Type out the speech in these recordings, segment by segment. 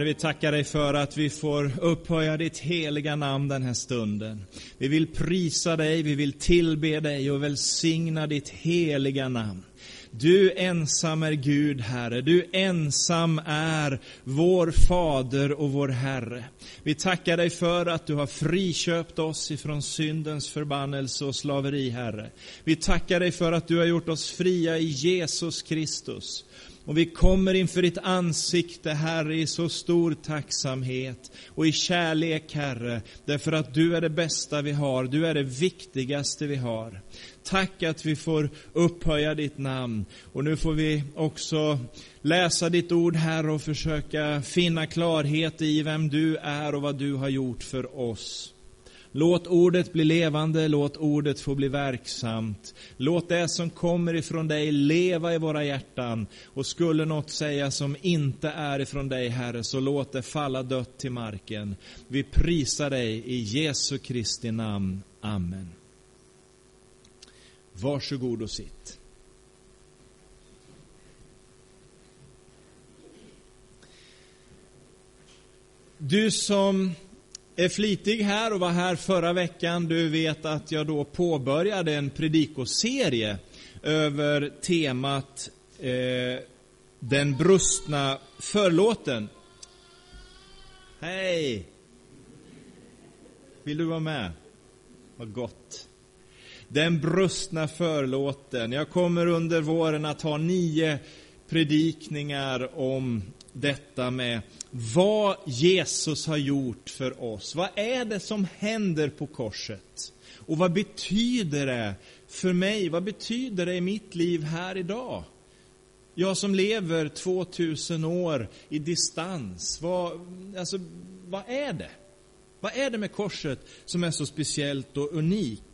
Herre, vi tackar dig för att vi får upphöja ditt heliga namn den här stunden. Vi vill prisa dig, vi vill tillbe dig och välsigna ditt heliga namn. Du ensam är Gud, Herre. Du ensam är vår Fader och vår Herre. Vi tackar dig för att du har friköpt oss ifrån syndens förbannelse och slaveri, Herre. Vi tackar dig för att du har gjort oss fria i Jesus Kristus. Och vi kommer inför ditt ansikte, Herre, i så stor tacksamhet och i kärlek, Herre, därför att du är det bästa vi har, du är det viktigaste vi har. Tack att vi får upphöja ditt namn. Och nu får vi också läsa ditt ord, Herre, och försöka finna klarhet i vem du är och vad du har gjort för oss. Låt ordet bli levande, låt ordet få bli verksamt. Låt det som kommer ifrån dig leva i våra hjärtan. Och skulle något säga som inte är ifrån dig, Herre, så låt det falla dött till marken. Vi prisar dig i Jesu Kristi namn. Amen. Varsågod och sitt. Du som är flitig här och var här förra veckan, du vet att jag då påbörjade en predikoserie över temat eh, den brustna förlåten. Hej! Vill du vara med? Vad gott. Den brustna förlåten. Jag kommer under våren att ha nio predikningar om detta med vad Jesus har gjort för oss. Vad är det som händer på korset? Och vad betyder det för mig? Vad betyder det i mitt liv här idag? Jag som lever 2000 år i distans. Vad, alltså, vad är det? Vad är det med korset som är så speciellt och unikt?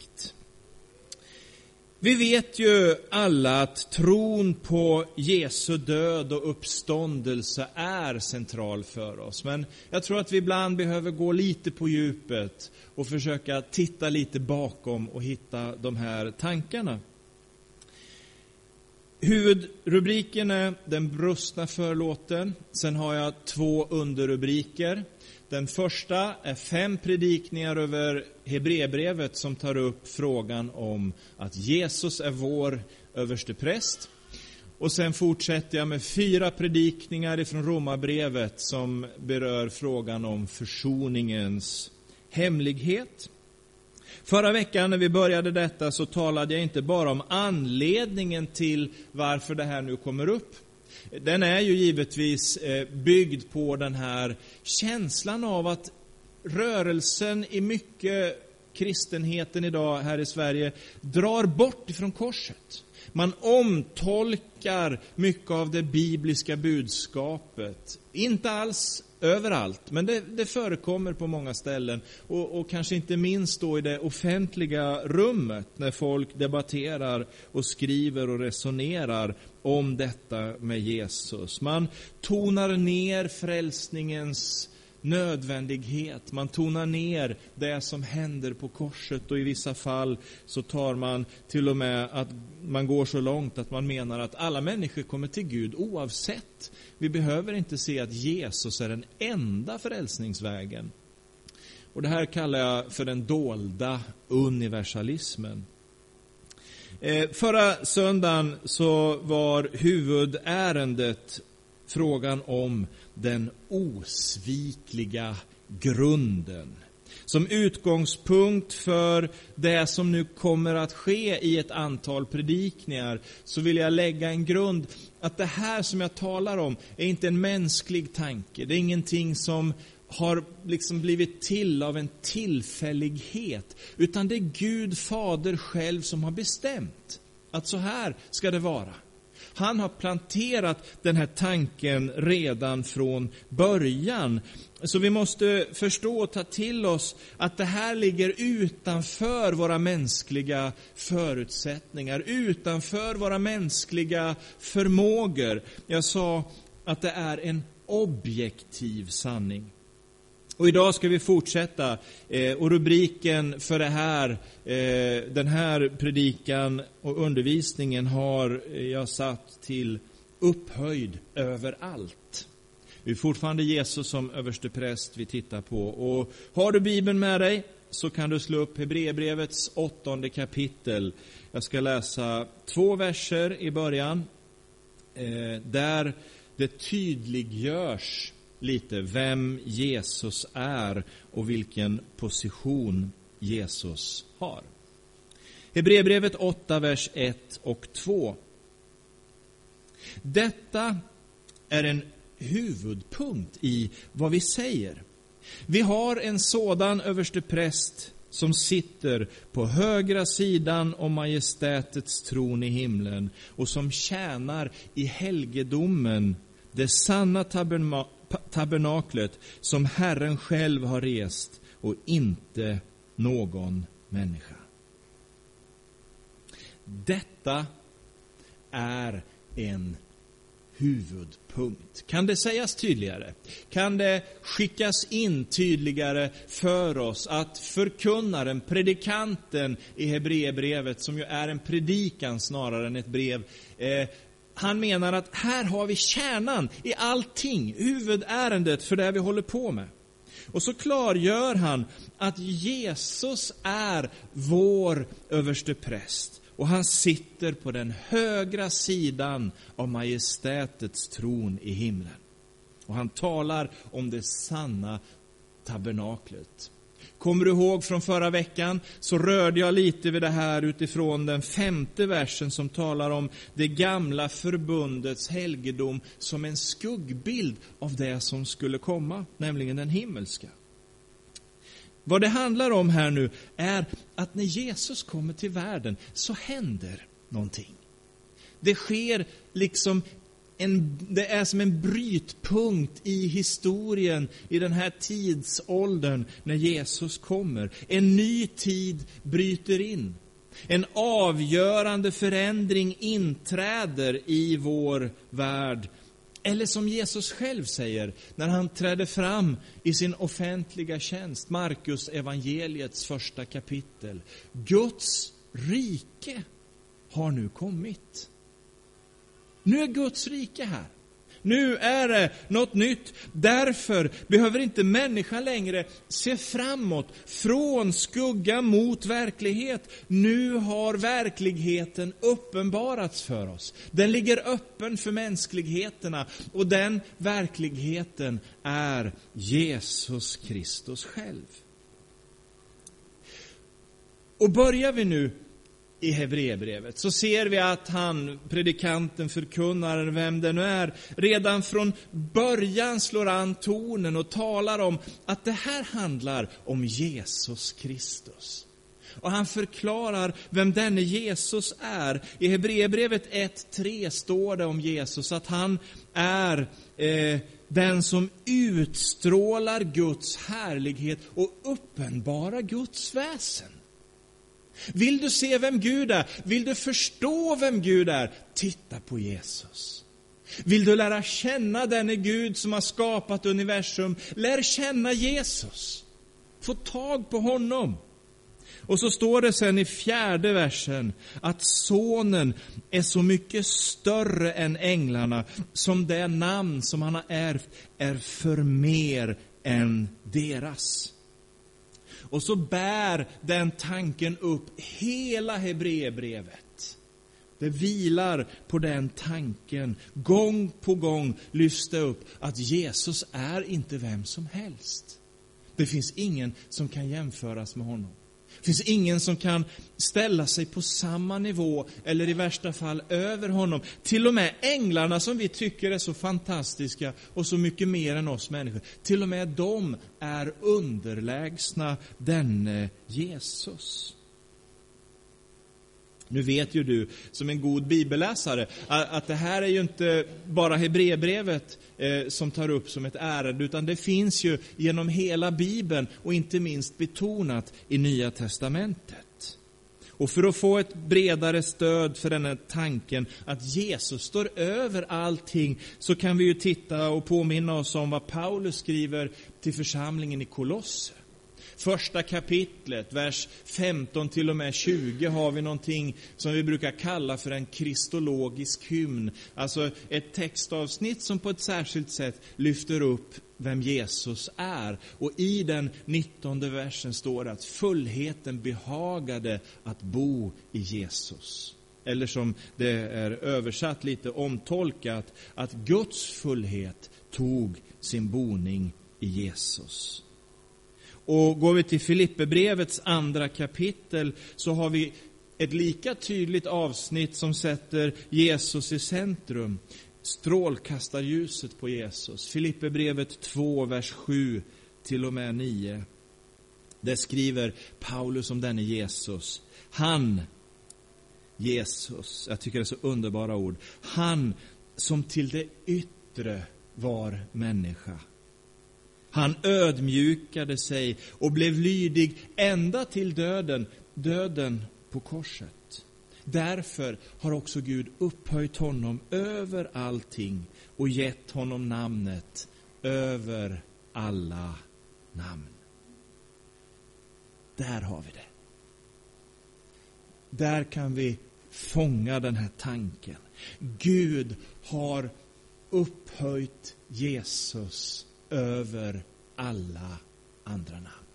Vi vet ju alla att tron på Jesu död och uppståndelse är central för oss. Men jag tror att vi ibland behöver gå lite på djupet och försöka titta lite bakom och hitta de här tankarna. Huvudrubriken är Den brustna förlåten. Sen har jag två underrubriker. Den första är fem predikningar över Hebreerbrevet som tar upp frågan om att Jesus är vår överstepräst. Och sen fortsätter jag med fyra predikningar ifrån Romarbrevet som berör frågan om försoningens hemlighet. Förra veckan när vi började detta så talade jag inte bara om anledningen till varför det här nu kommer upp, den är ju givetvis eh, byggd på den här känslan av att rörelsen i mycket kristenheten idag här i Sverige drar bort ifrån korset. Man omtolkar mycket av det bibliska budskapet. Inte alls överallt, men det, det förekommer på många ställen. Och, och, kanske inte minst då i det offentliga rummet, när folk debatterar och skriver och resonerar om detta med Jesus. Man tonar ner frälsningens nödvändighet. Man tonar ner det som händer på korset och i vissa fall så tar man till och med att man går så långt att man menar att alla människor kommer till Gud oavsett. Vi behöver inte se att Jesus är den enda frälsningsvägen. Och det här kallar jag för den dolda universalismen. Eh, förra söndagen så var huvudärendet frågan om den osvikliga grunden. Som utgångspunkt för det som nu kommer att ske i ett antal predikningar så vill jag lägga en grund att det här som jag talar om är inte en mänsklig tanke. Det är ingenting som har liksom blivit till av en tillfällighet. Utan det är Gud Fader själv som har bestämt att så här ska det vara. Han har planterat den här tanken redan från början. Så vi måste förstå och ta till oss att det här ligger utanför våra mänskliga förutsättningar, utanför våra mänskliga förmågor. Jag sa att det är en objektiv sanning. Och idag ska vi fortsätta. Eh, och rubriken för det här, eh, den här predikan och undervisningen har eh, jag satt till Upphöjd över allt. Det är fortfarande Jesus som överstepräst vi tittar på. Och har du Bibeln med dig så kan du slå upp Hebreerbrevets åttonde kapitel. Jag ska läsa två verser i början, där det tydliggörs lite vem Jesus är och vilken position Jesus har. Hebreerbrevet 8, vers 1 och 2. Detta är en huvudpunkt i vad vi säger. Vi har en sådan överstepräst som sitter på högra sidan om majestätets tron i himlen och som tjänar i helgedomen, det sanna tabernaklet som Herren själv har rest och inte någon människa. Detta är en huvudpunkt. Kan det sägas tydligare? Kan det skickas in tydligare för oss att förkunnaren, predikanten i Hebreerbrevet, som ju är en predikan snarare än ett brev, eh, han menar att här har vi kärnan i allting, huvudärendet för det vi håller på med. Och så klargör han att Jesus är vår överste präst och han sitter på den högra sidan av majestätets tron i himlen. Och han talar om det sanna tabernaklet. Kommer du ihåg från förra veckan så rörde jag lite vid det här utifrån den femte versen som talar om det gamla förbundets helgedom som en skuggbild av det som skulle komma, nämligen den himmelska. Vad det handlar om här nu är att när Jesus kommer till världen så händer någonting. Det sker liksom en, det är som en brytpunkt i historien, i den här tidsåldern när Jesus kommer. En ny tid bryter in. En avgörande förändring inträder i vår värld. Eller som Jesus själv säger när han trädde fram i sin offentliga tjänst, Markus evangeliets första kapitel. Guds rike har nu kommit. Nu är Guds rike här. Nu är det något nytt. Därför behöver inte människan längre se framåt, från skugga mot verklighet. Nu har verkligheten uppenbarats för oss. Den ligger öppen för mänskligheterna och den verkligheten är Jesus Kristus själv. Och börjar vi nu i Hebreerbrevet så ser vi att han, predikanten, förkunnaren, vem det nu är, redan från början slår an tonen och talar om att det här handlar om Jesus Kristus. Och han förklarar vem denne Jesus är. I Hebreerbrevet 1.3 står det om Jesus att han är eh, den som utstrålar Guds härlighet och uppenbarar Guds väsen. Vill du se vem Gud är? Vill du förstå vem Gud är? Titta på Jesus. Vill du lära känna denne Gud som har skapat universum? Lär känna Jesus. Få tag på honom. Och så står det sen i fjärde versen att sonen är så mycket större än änglarna, som det namn som han har ärvt är för mer än deras. Och så bär den tanken upp hela Hebreerbrevet. Det vilar på den tanken, gång på gång lyfta upp att Jesus är inte vem som helst. Det finns ingen som kan jämföras med honom. Det finns ingen som kan ställa sig på samma nivå, eller i värsta fall över honom. Till och med änglarna som vi tycker är så fantastiska och så mycket mer än oss människor, till och med de är underlägsna denne Jesus. Nu vet ju du, som en god bibelläsare, att det här är ju inte bara Hebreerbrevet eh, som tar upp som ett ärende, utan det finns ju genom hela Bibeln och inte minst betonat i Nya Testamentet. Och för att få ett bredare stöd för den här tanken att Jesus står över allting, så kan vi ju titta och påminna oss om vad Paulus skriver till församlingen i Kolosse. Första kapitlet, vers 15 till och med 20, har vi någonting som vi brukar kalla för en kristologisk hymn. Alltså ett textavsnitt som på ett särskilt sätt lyfter upp vem Jesus är. Och i den 19 versen står det att fullheten behagade att bo i Jesus. Eller som det är översatt lite omtolkat, att Guds fullhet tog sin boning i Jesus. Och går vi till Filipperbrevets andra kapitel så har vi ett lika tydligt avsnitt som sätter Jesus i centrum. Strålkastarljuset på Jesus. Filipperbrevet 2, vers 7 till och med 9. Där skriver Paulus om denne Jesus. Han, Jesus, jag tycker det är så underbara ord. Han som till det yttre var människa han ödmjukade sig och blev lydig ända till döden, döden på korset. Därför har också Gud upphöjt honom över allting och gett honom namnet över alla namn. Där har vi det. Där kan vi fånga den här tanken. Gud har upphöjt Jesus över alla andra namn.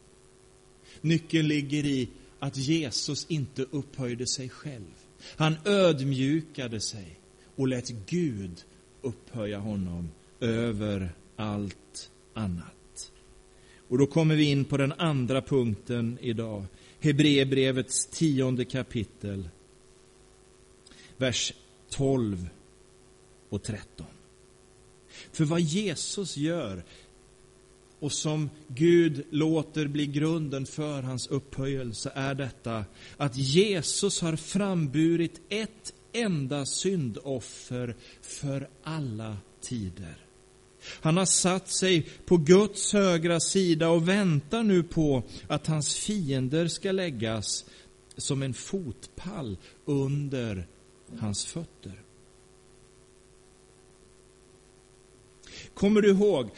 Nyckeln ligger i att Jesus inte upphöjde sig själv. Han ödmjukade sig och lät Gud upphöja honom över allt annat. Och då kommer vi in på den andra punkten idag. Hebreerbrevets tionde kapitel, vers 12 och 13. För vad Jesus gör och som Gud låter bli grunden för hans upphöjelse är detta att Jesus har framburit ett enda syndoffer för alla tider. Han har satt sig på Guds högra sida och väntar nu på att hans fiender ska läggas som en fotpall under hans fötter. Kommer du ihåg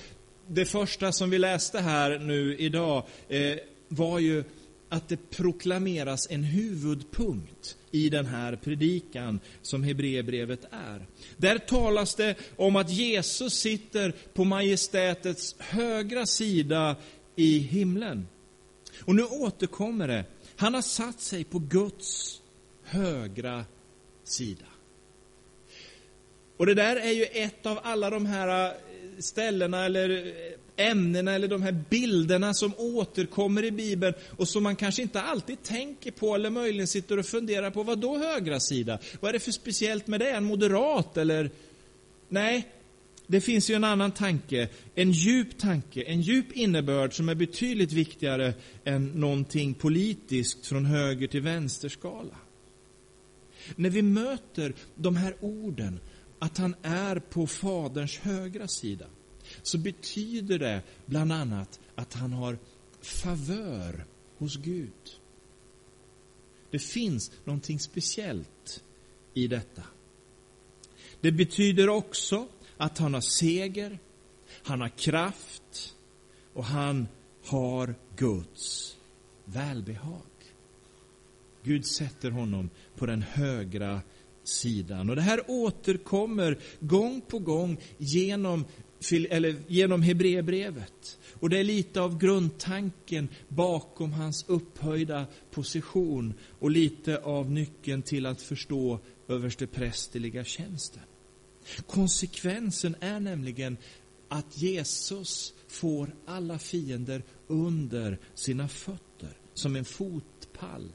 det första som vi läste här nu idag eh, var ju att det proklameras en huvudpunkt i den här predikan som Hebreerbrevet är. Där talas det om att Jesus sitter på majestätets högra sida i himlen. Och nu återkommer det. Han har satt sig på Guds högra sida. Och det där är ju ett av alla de här ställena eller ämnena eller de här bilderna som återkommer i Bibeln och som man kanske inte alltid tänker på eller möjligen sitter och funderar på. Vad då högra sida? Vad är det för speciellt med det? En moderat eller? Nej, det finns ju en annan tanke, en djup tanke, en djup innebörd som är betydligt viktigare än någonting politiskt från höger till vänster skala. När vi möter de här orden att han är på Faderns högra sida, så betyder det bland annat att han har favör hos Gud. Det finns någonting speciellt i detta. Det betyder också att han har seger, han har kraft och han har Guds välbehag. Gud sätter honom på den högra sidan. Och det här återkommer gång på gång genom, eller genom Hebreerbrevet. Och det är lite av grundtanken bakom hans upphöjda position och lite av nyckeln till att förstå översteprästerliga tjänsten. Konsekvensen är nämligen att Jesus får alla fiender under sina fötter som en fotpall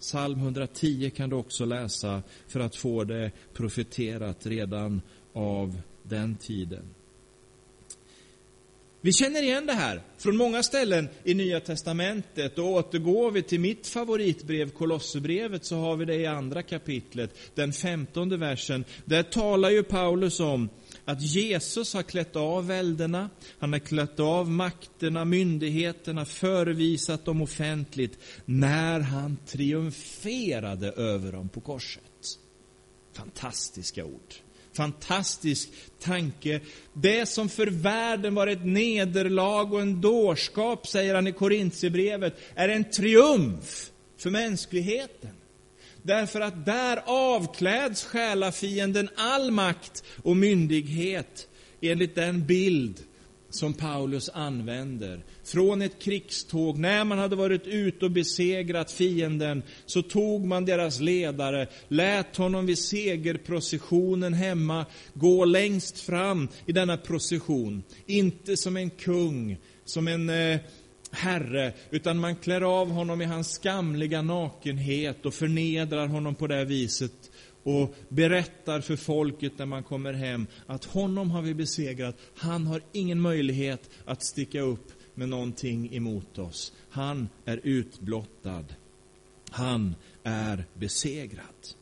Psalm 110 kan du också läsa för att få det profeterat redan av den tiden. Vi känner igen det här från många ställen i Nya Testamentet och återgår vi till mitt favoritbrev, Kolosserbrevet, så har vi det i andra kapitlet, den femtonde versen. Där talar ju Paulus om att Jesus har klätt av välderna, han har klätt av makterna, myndigheterna, förevisat dem offentligt när han triumferade över dem på korset. Fantastiska ord. Fantastisk tanke. Det som för världen var ett nederlag och en dårskap, säger han i Korintierbrevet, är en triumf för mänskligheten. Därför att där avkläds själafienden all makt och myndighet enligt den bild som Paulus använder. Från ett krigståg, när man hade varit ute och besegrat fienden, så tog man deras ledare, lät honom vid segerprocessionen hemma gå längst fram i denna procession. Inte som en kung, som en eh, herre, utan man klär av honom i hans skamliga nakenhet och förnedrar honom på det viset och berättar för folket när man kommer hem att honom har vi besegrat. Han har ingen möjlighet att sticka upp med någonting emot oss. Han är utblottad. Han är besegrad.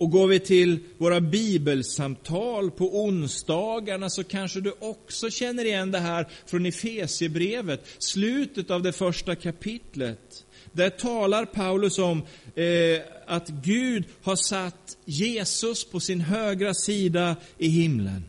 Och går vi till våra bibelsamtal på onsdagarna så kanske du också känner igen det här från Efesierbrevet, slutet av det första kapitlet. Där talar Paulus om eh, att Gud har satt Jesus på sin högra sida i himlen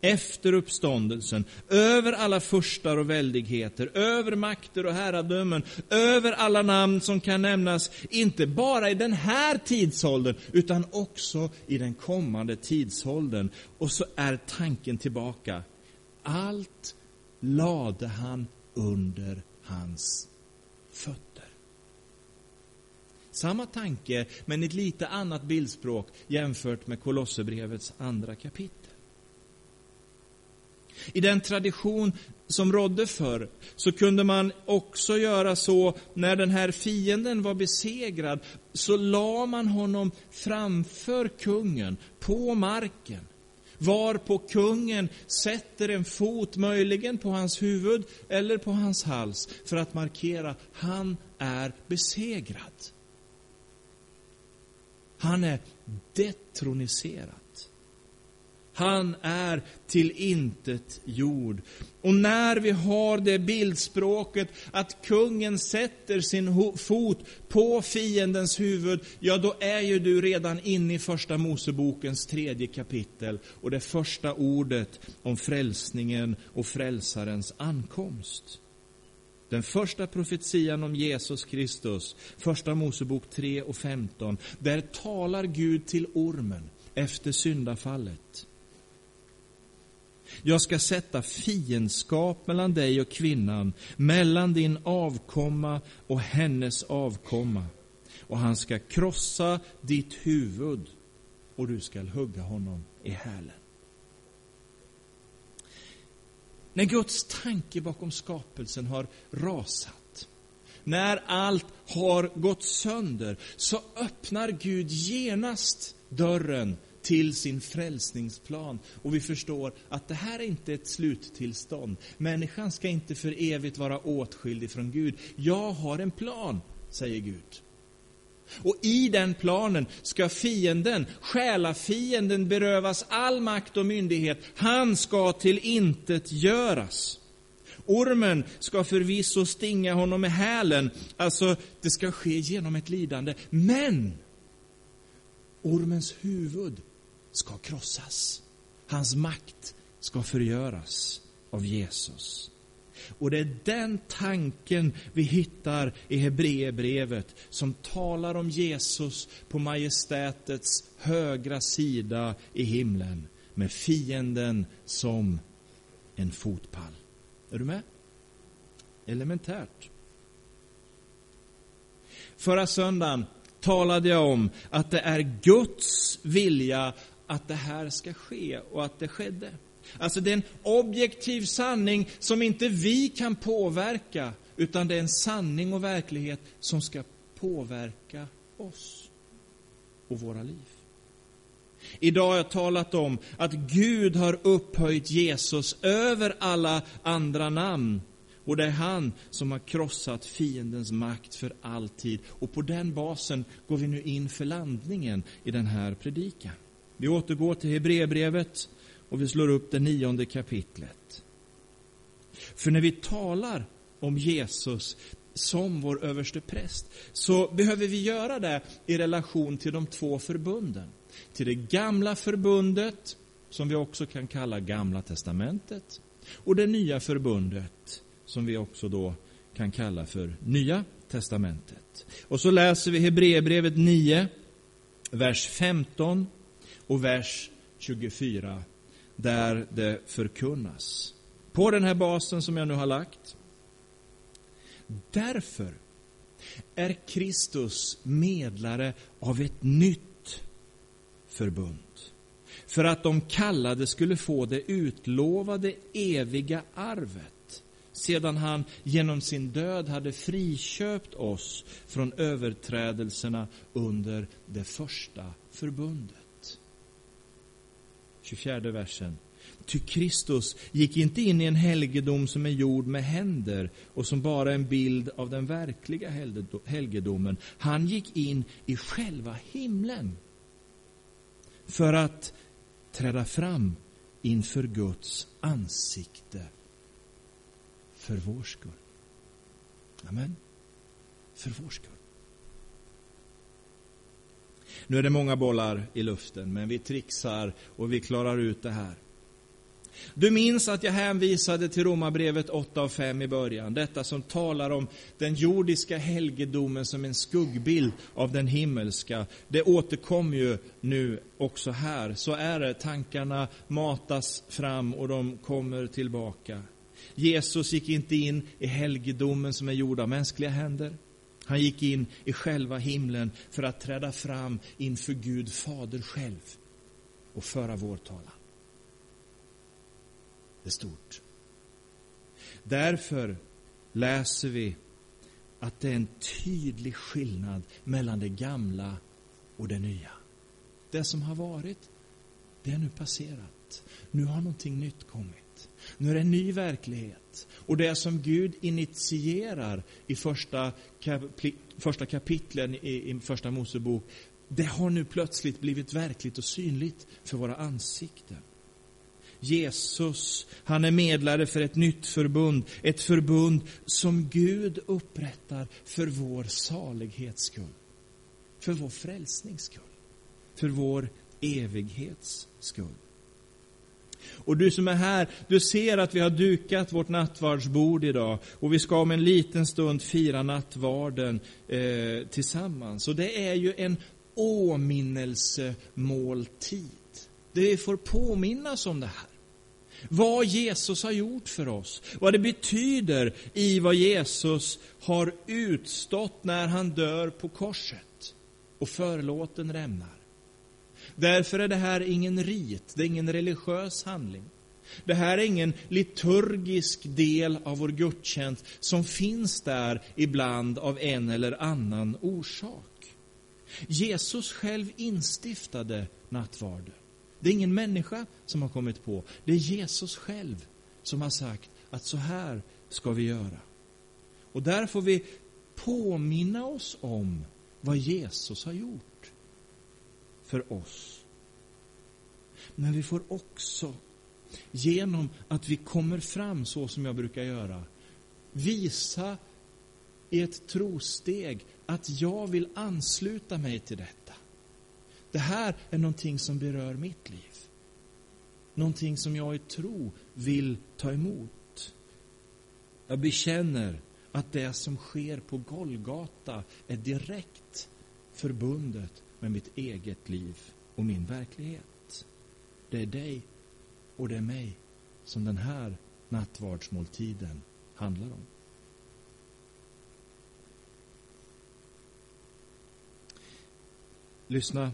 efter uppståndelsen, över alla furstar och väldigheter, över makter och herradömen, över alla namn som kan nämnas, inte bara i den här tidsåldern, utan också i den kommande tidsåldern. Och så är tanken tillbaka. Allt lade han under hans fötter. Samma tanke, men ett lite annat bildspråk jämfört med Kolosserbrevets andra kapitel. I den tradition som rådde förr, så kunde man också göra så, när den här fienden var besegrad, så la man honom framför kungen, på marken. Varpå kungen sätter en fot, möjligen på hans huvud eller på hans hals, för att markera, han är besegrad. Han är detroniserad. Han är till intet jord. Och när vi har det bildspråket att kungen sätter sin fot på fiendens huvud, ja då är ju du redan inne i första Mosebokens tredje kapitel och det första ordet om frälsningen och frälsarens ankomst. Den första profetian om Jesus Kristus, första Mosebok 3 och 15, där talar Gud till ormen efter syndafallet. Jag ska sätta fiendskap mellan dig och kvinnan, mellan din avkomma och hennes avkomma. Och han ska krossa ditt huvud och du ska hugga honom i hälen. När Guds tanke bakom skapelsen har rasat, när allt har gått sönder, så öppnar Gud genast dörren till sin frälsningsplan. Och vi förstår att det här är inte ett sluttillstånd. Människan ska inte för evigt vara åtskild ifrån Gud. Jag har en plan, säger Gud. Och i den planen ska fienden, själafienden, berövas all makt och myndighet. Han ska till intet göras. Ormen ska förvisso stinga honom med hälen, alltså det ska ske genom ett lidande. Men ormens huvud ska krossas. Hans makt ska förgöras av Jesus. Och det är den tanken vi hittar i Hebreerbrevet som talar om Jesus på majestätets högra sida i himlen med fienden som en fotpall. Är du med? Elementärt. Förra söndagen talade jag om att det är Guds vilja att det här ska ske och att det skedde. Alltså det är en objektiv sanning som inte vi kan påverka, utan det är en sanning och verklighet som ska påverka oss och våra liv. Idag har jag talat om att Gud har upphöjt Jesus över alla andra namn. Och det är han som har krossat fiendens makt för alltid. Och på den basen går vi nu in för landningen i den här predikan. Vi återgår till Hebreerbrevet och vi slår upp det nionde kapitlet. För när vi talar om Jesus som vår överste präst, så behöver vi göra det i relation till de två förbunden. Till det gamla förbundet, som vi också kan kalla Gamla testamentet, och det nya förbundet, som vi också då kan kalla för Nya testamentet. Och så läser vi Hebreerbrevet 9, vers 15 och vers 24, där det förkunnas. På den här basen som jag nu har lagt. Därför är Kristus medlare av ett nytt förbund. För att de kallade skulle få det utlovade eviga arvet sedan han genom sin död hade friköpt oss från överträdelserna under det första förbundet. 24 versen. Ty Kristus gick inte in i en helgedom som är gjord med händer och som bara är en bild av den verkliga helgedomen. Han gick in i själva himlen för att träda fram inför Guds ansikte för vår skull. Amen. För vår skull. Nu är det många bollar i luften, men vi trixar och vi klarar ut det här. Du minns att jag hänvisade till Romarbrevet 8 och 5 i början. Detta som talar om den jordiska helgedomen som en skuggbild av den himmelska. Det återkommer ju nu också här. Så är det. Tankarna matas fram och de kommer tillbaka. Jesus gick inte in i helgedomen som är gjord av mänskliga händer. Han gick in i själva himlen för att träda fram inför Gud Fader själv och föra vår talan Det är stort. Därför läser vi att det är en tydlig skillnad mellan det gamla och det nya. Det som har varit, det är nu passerat. Nu har någonting nytt kommit. Nu är det en ny verklighet. Och det som Gud initierar i första, kapitlen, första kapitlen i, i Första Mosebok, det har nu plötsligt blivit verkligt och synligt för våra ansikten. Jesus, han är medlare för ett nytt förbund. Ett förbund som Gud upprättar för vår salighets skull. För vår frälsnings skull. För vår evighets skull. Och du som är här, du ser att vi har dukat vårt nattvardsbord idag och vi ska om en liten stund fira nattvarden eh, tillsammans. Och det är ju en åminnelsemåltid. Där vi får påminnas om det här. Vad Jesus har gjort för oss. Vad det betyder i vad Jesus har utstått när han dör på korset. Och förlåten rämnar. Därför är det här ingen rit, det är ingen religiös handling. Det här är ingen liturgisk del av vår gudstjänst som finns där ibland av en eller annan orsak. Jesus själv instiftade nattvarden. Det är ingen människa som har kommit på. Det är Jesus själv som har sagt att så här ska vi göra. Och där får vi påminna oss om vad Jesus har gjort för oss. Men vi får också, genom att vi kommer fram så som jag brukar göra, visa i ett trosteg att jag vill ansluta mig till detta. Det här är någonting som berör mitt liv. Någonting som jag i tro vill ta emot. Jag bekänner att det som sker på Golgata är direkt förbundet med mitt eget liv och min verklighet. Det är dig och det är mig som den här nattvardsmåltiden handlar om. Lyssna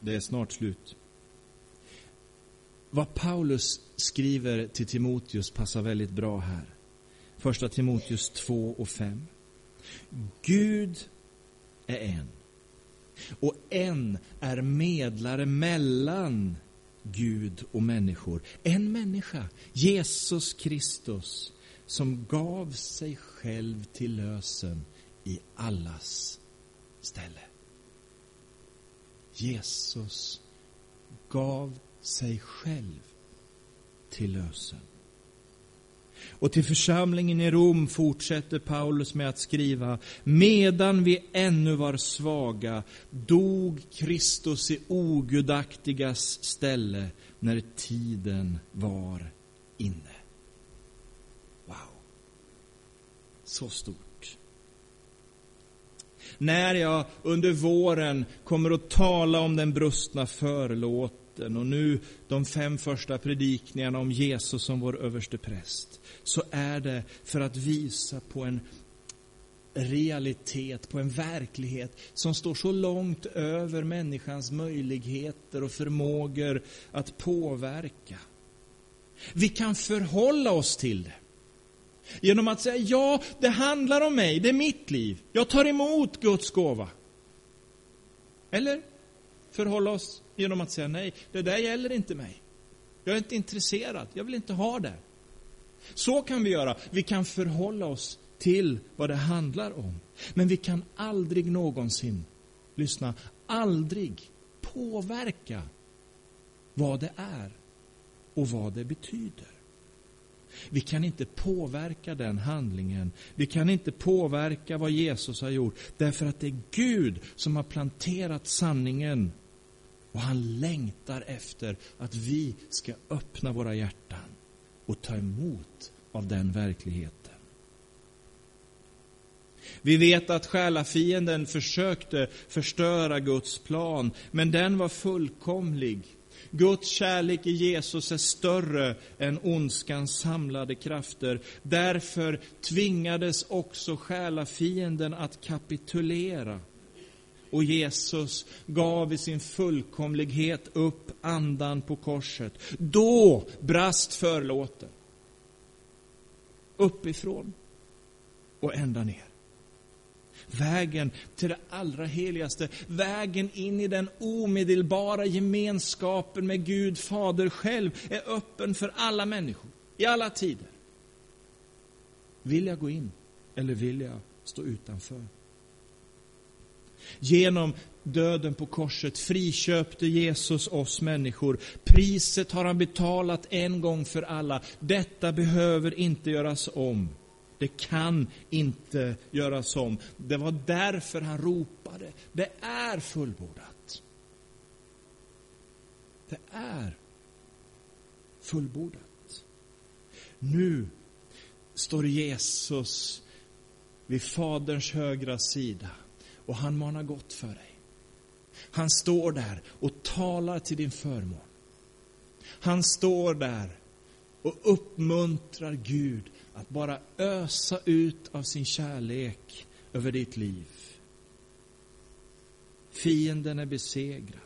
det är snart slut. Vad Paulus skriver till Timoteus passar väldigt bra här. Första Timoteus 2 och 5. Gud är en. Och en är medlare mellan Gud och människor. En människa, Jesus Kristus, som gav sig själv till lösen i allas ställe. Jesus gav sig själv till lösen. Och till församlingen i Rom fortsätter Paulus med att skriva, medan vi ännu var svaga dog Kristus i ogudaktigas ställe när tiden var inne. Wow. Så stort. När jag under våren kommer att tala om den brustna förlåten och nu de fem första predikningarna om Jesus som vår överste präst, så är det för att visa på en realitet, på en verklighet som står så långt över människans möjligheter och förmågor att påverka. Vi kan förhålla oss till det. Genom att säga, ja, det handlar om mig, det är mitt liv. Jag tar emot Guds gåva. Eller förhålla oss genom att säga, nej, det där gäller inte mig. Jag är inte intresserad, jag vill inte ha det. Så kan vi göra. Vi kan förhålla oss till vad det handlar om. Men vi kan aldrig någonsin, lyssna, aldrig påverka vad det är och vad det betyder. Vi kan inte påverka den handlingen. Vi kan inte påverka vad Jesus har gjort. Därför att det är Gud som har planterat sanningen. Och han längtar efter att vi ska öppna våra hjärtan och ta emot av den verkligheten. Vi vet att själafienden försökte förstöra Guds plan, men den var fullkomlig. Guds kärlek i Jesus är större än ondskans samlade krafter. Därför tvingades också själafienden att kapitulera. Och Jesus gav i sin fullkomlighet upp andan på korset. Då brast förlåten. Uppifrån och ända ner. Vägen till det allra heligaste, vägen in i den omedelbara gemenskapen med Gud Fader själv är öppen för alla människor, i alla tider. Vill jag gå in eller vill jag stå utanför? Genom döden på korset friköpte Jesus oss människor. Priset har han betalat en gång för alla. Detta behöver inte göras om. Det kan inte göras om. Det var därför han ropade. Det är fullbordat. Det är fullbordat. Nu står Jesus vid Faderns högra sida och han manar gott för dig. Han står där och talar till din förmån. Han står där och uppmuntrar Gud att bara ösa ut av sin kärlek över ditt liv. Fienden är besegrad.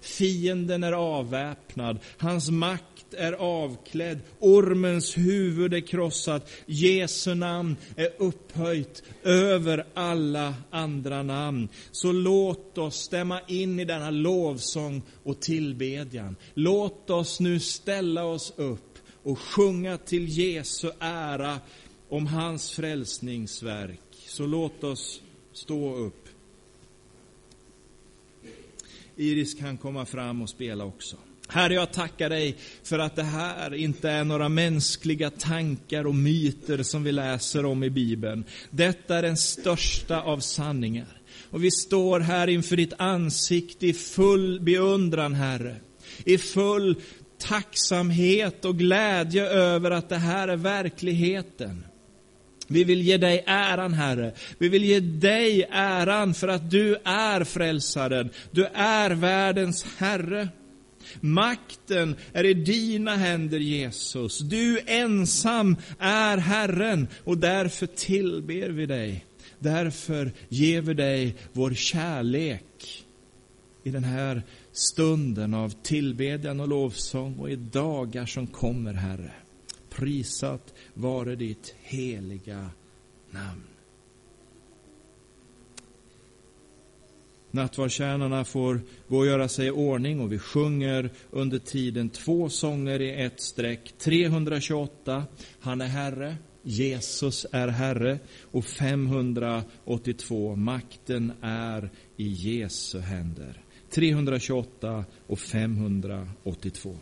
Fienden är avväpnad. Hans makt är avklädd. Ormens huvud är krossat. Jesu namn är upphöjt över alla andra namn. Så låt oss stämma in i denna lovsång och tillbedjan. Låt oss nu ställa oss upp och sjunga till Jesu ära om hans frälsningsverk. Så låt oss stå upp. Iris kan komma fram och spela också. Herre, jag tackar dig för att det här inte är några mänskliga tankar och myter som vi läser om i Bibeln. Detta är den största av sanningar. Och vi står här inför ditt ansikte i full beundran, Herre. I full tacksamhet och glädje över att det här är verkligheten. Vi vill ge dig äran, Herre. Vi vill ge dig äran för att du är frälsaren. Du är världens Herre. Makten är i dina händer, Jesus. Du ensam är Herren och därför tillber vi dig. Därför ger vi dig vår kärlek i den här stunden av tillbedjan och lovsång och i dagar som kommer, Herre. Prisat vare ditt heliga namn. Nattvardstjärnorna får gå och göra sig i ordning och vi sjunger under tiden två sånger i ett streck. 328, Han är Herre, Jesus är Herre och 582, Makten är i Jesu händer. 328 och 582.